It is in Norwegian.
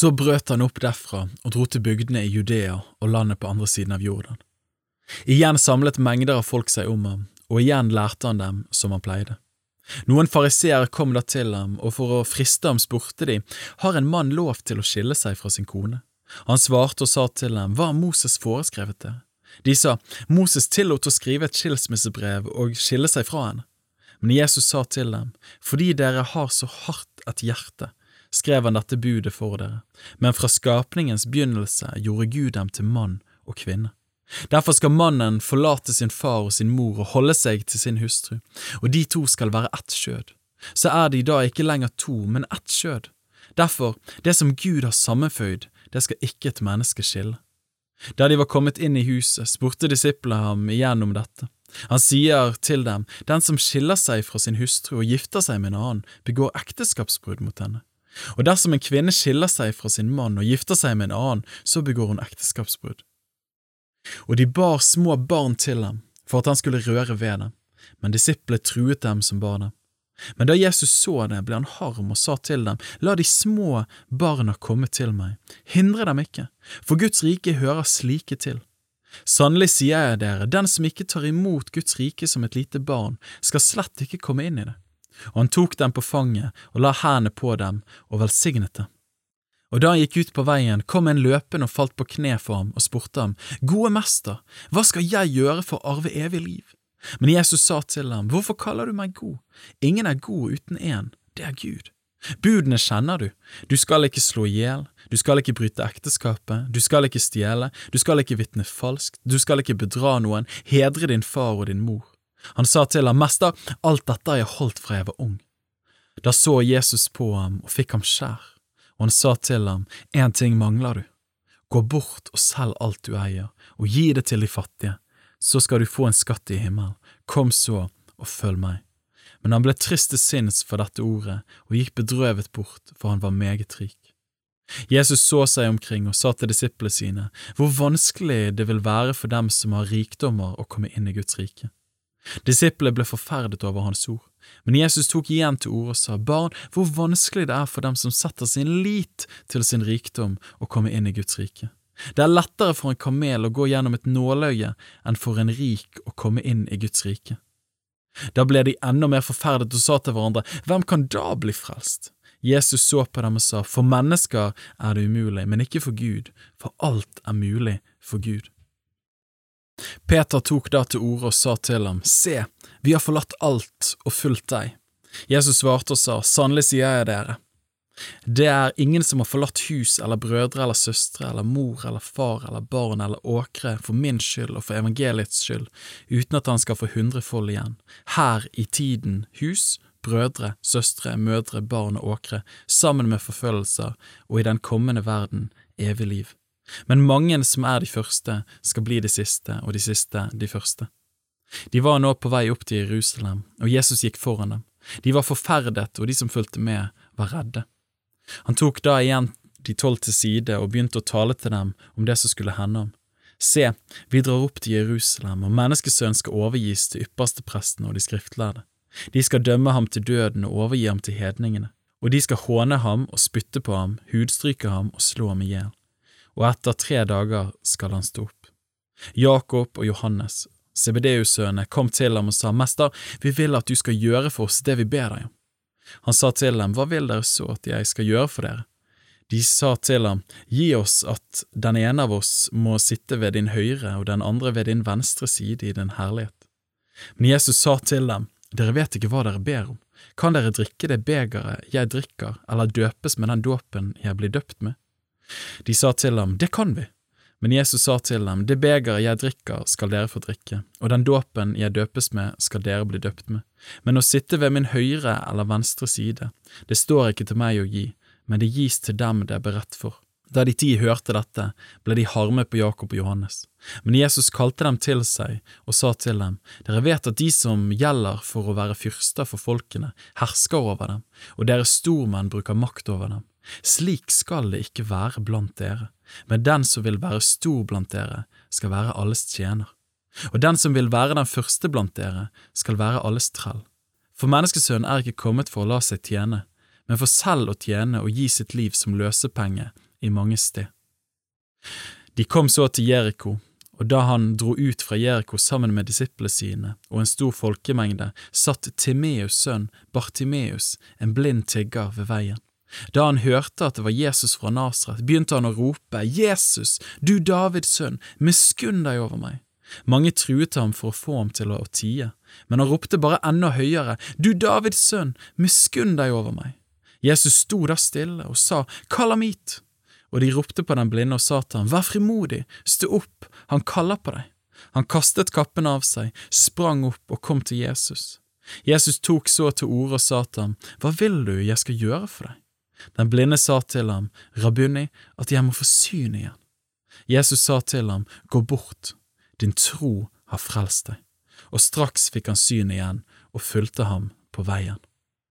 Så brøt han opp derfra og dro til bygdene i Judea og landet på andre siden av Jordan. Igjen samlet mengder av folk seg om ham, og igjen lærte han dem som han pleide. Noen fariseere kom da til ham, og for å friste ham spurte de, har en mann lov til å skille seg fra sin kone? Han svarte og sa til dem, hva har Moses foreskrevet det? De sa, Moses tillot å skrive et skilsmissebrev og skille seg fra henne. Men Jesus sa til dem, fordi dere har så hardt et hjerte, skrev han dette budet for dere, men fra skapningens begynnelse gjorde Gud dem til mann og kvinne. Derfor skal mannen forlate sin far og sin mor og holde seg til sin hustru, og de to skal være ett skjød. Så er de da ikke lenger to, men ett skjød. Derfor, det som Gud har sammenføyd, det skal ikke et menneske skille. Da de var kommet inn i huset, spurte disiplene ham igjen om dette. Han sier til dem, den som skiller seg fra sin hustru og gifter seg med en annen, begår ekteskapsbrudd mot henne. Og dersom en kvinne skiller seg fra sin mann og gifter seg med en annen, så begår hun ekteskapsbrudd. Og de bar små barn til ham for at han skulle røre ved dem, men disiplene truet dem som bar dem. Men da Jesus så det, ble han harm og sa til dem, La de små barna komme til meg, hindre dem ikke, for Guds rike hører slike til. Sannelig sier jeg dere, den som ikke tar imot Guds rike som et lite barn, skal slett ikke komme inn i det. Og han tok dem på fanget og la hendene på dem og velsignet dem. Og da han gikk ut på veien, kom en løpende og falt på kne for ham og spurte ham, Gode mester, hva skal jeg gjøre for å arve evig liv? Men Jesus sa til ham, Hvorfor kaller du meg god? Ingen er god uten én, det er Gud. Budene kjenner du, du skal ikke slå i hjel, du skal ikke bryte ekteskapet, du skal ikke stjele, du skal ikke vitne falskt, du skal ikke bedra noen, hedre din far og din mor. Han sa til ham, Mester, alt dette har jeg holdt fra jeg var ung. Da så Jesus på ham og fikk ham skjær og han sa til ham, En ting mangler du. Gå bort og selg alt du eier, og gi det til de fattige, så skal du få en skatt i himmelen. Kom så og følg meg. Men han ble trist til sinns for dette ordet og gikk bedrøvet bort, for han var meget rik. Jesus så seg omkring og sa til disiplene sine hvor vanskelig det vil være for dem som har rikdommer å komme inn i Guds rike. Disiplene ble forferdet over hans ord, men Jesus tok igjen til orde og sa, Barn, hvor vanskelig det er for dem som setter sin lit til sin rikdom å komme inn i Guds rike. Det er lettere for en kamel å gå gjennom et nåløye enn for en rik å komme inn i Guds rike. Da ble de enda mer forferdet og sa til hverandre, Hvem kan da bli frelst? Jesus så på dem og sa, For mennesker er det umulig, men ikke for Gud, for alt er mulig for Gud. Peter tok da til orde og sa til ham, Se, vi har forlatt alt og fulgt deg. Jesus svarte og sa, Sannelig sier jeg dere, det er ingen som har forlatt hus eller brødre eller søstre eller mor eller far eller barn eller åkre for min skyld og for evangeliets skyld, uten at han skal få hundrefold igjen, her i tiden hus, brødre, søstre, mødre, barn og åkre, sammen med forfølgelser, og i den kommende verden evig liv. Men mange som er de første, skal bli de siste, og de siste de første. De var nå på vei opp til Jerusalem, og Jesus gikk foran dem. De var forferdet, og de som fulgte med, var redde. Han tok da igjen de tolv til side og begynte å tale til dem om det som skulle hende ham. Se, vi drar opp til Jerusalem, og menneskesønnen skal overgis til yppersteprestene og de skriftlærde. De skal dømme ham til døden og overgi ham til hedningene, og de skal håne ham og spytte på ham, hudstryke ham og slå ham i hjel og etter tre dager skal han stå opp. Jakob og Johannes, CBDU-sønnene, kom til ham og sa, Mester, vi vil at du skal gjøre for oss det vi ber deg om. Han sa til dem, Hva vil dere så at jeg skal gjøre for dere? De sa til ham, Gi oss at den ene av oss må sitte ved din høyre og den andre ved din venstre side i din herlighet. Men Jesus sa til dem, Dere vet ikke hva dere ber om. Kan dere drikke det begeret jeg drikker, eller døpes med den dåpen jeg blir døpt med? De sa til ham, Det kan vi. Men Jesus sa til dem, Det begeret jeg drikker, skal dere få drikke, og den dåpen jeg døpes med, skal dere bli døpt med. Men å sitte ved min høyre eller venstre side, det står ikke til meg å gi, men det gis til dem det er beredt for. Da de ti hørte dette, ble de harme på Jakob og Johannes. Men Jesus kalte dem til seg og sa til dem, Dere vet at de som gjelder for å være fyrster for folkene, hersker over dem, og deres stormenn bruker makt over dem. Slik skal det ikke være blant dere, men den som vil være stor blant dere, skal være alles tjener. Og den som vil være den første blant dere, skal være alles trell. For menneskesønnen er ikke kommet for å la seg tjene, men for selv å tjene og gi sitt liv som løsepenge i mange sted. De kom så til Jeriko, og da han dro ut fra Jeriko sammen med disiplene sine og en stor folkemengde, satt Timeus' sønn Bartimeus, en blind tigger, ved veien. Da han hørte at det var Jesus fra Nasret, begynte han å rope, Jesus, du Davids sønn, miskunn deg over meg. Mange truet ham for å få ham til å tie, men han ropte bare enda høyere, Du Davids sønn, miskunn deg over meg. Jesus sto da stille og sa, Kall ham hit og de ropte på den blinde og sa til ham, Vær frimodig, stå opp, han kaller på deg. Han kastet kappen av seg, sprang opp og kom til Jesus. Jesus tok så til orde og sa til ham, Hva vil du jeg skal gjøre for deg? Den blinde sa til ham, Rabuni, at jeg må få syn igjen. Jesus sa til ham, Gå bort, din tro har frelst deg. Og straks fikk han syn igjen og fulgte ham på veien.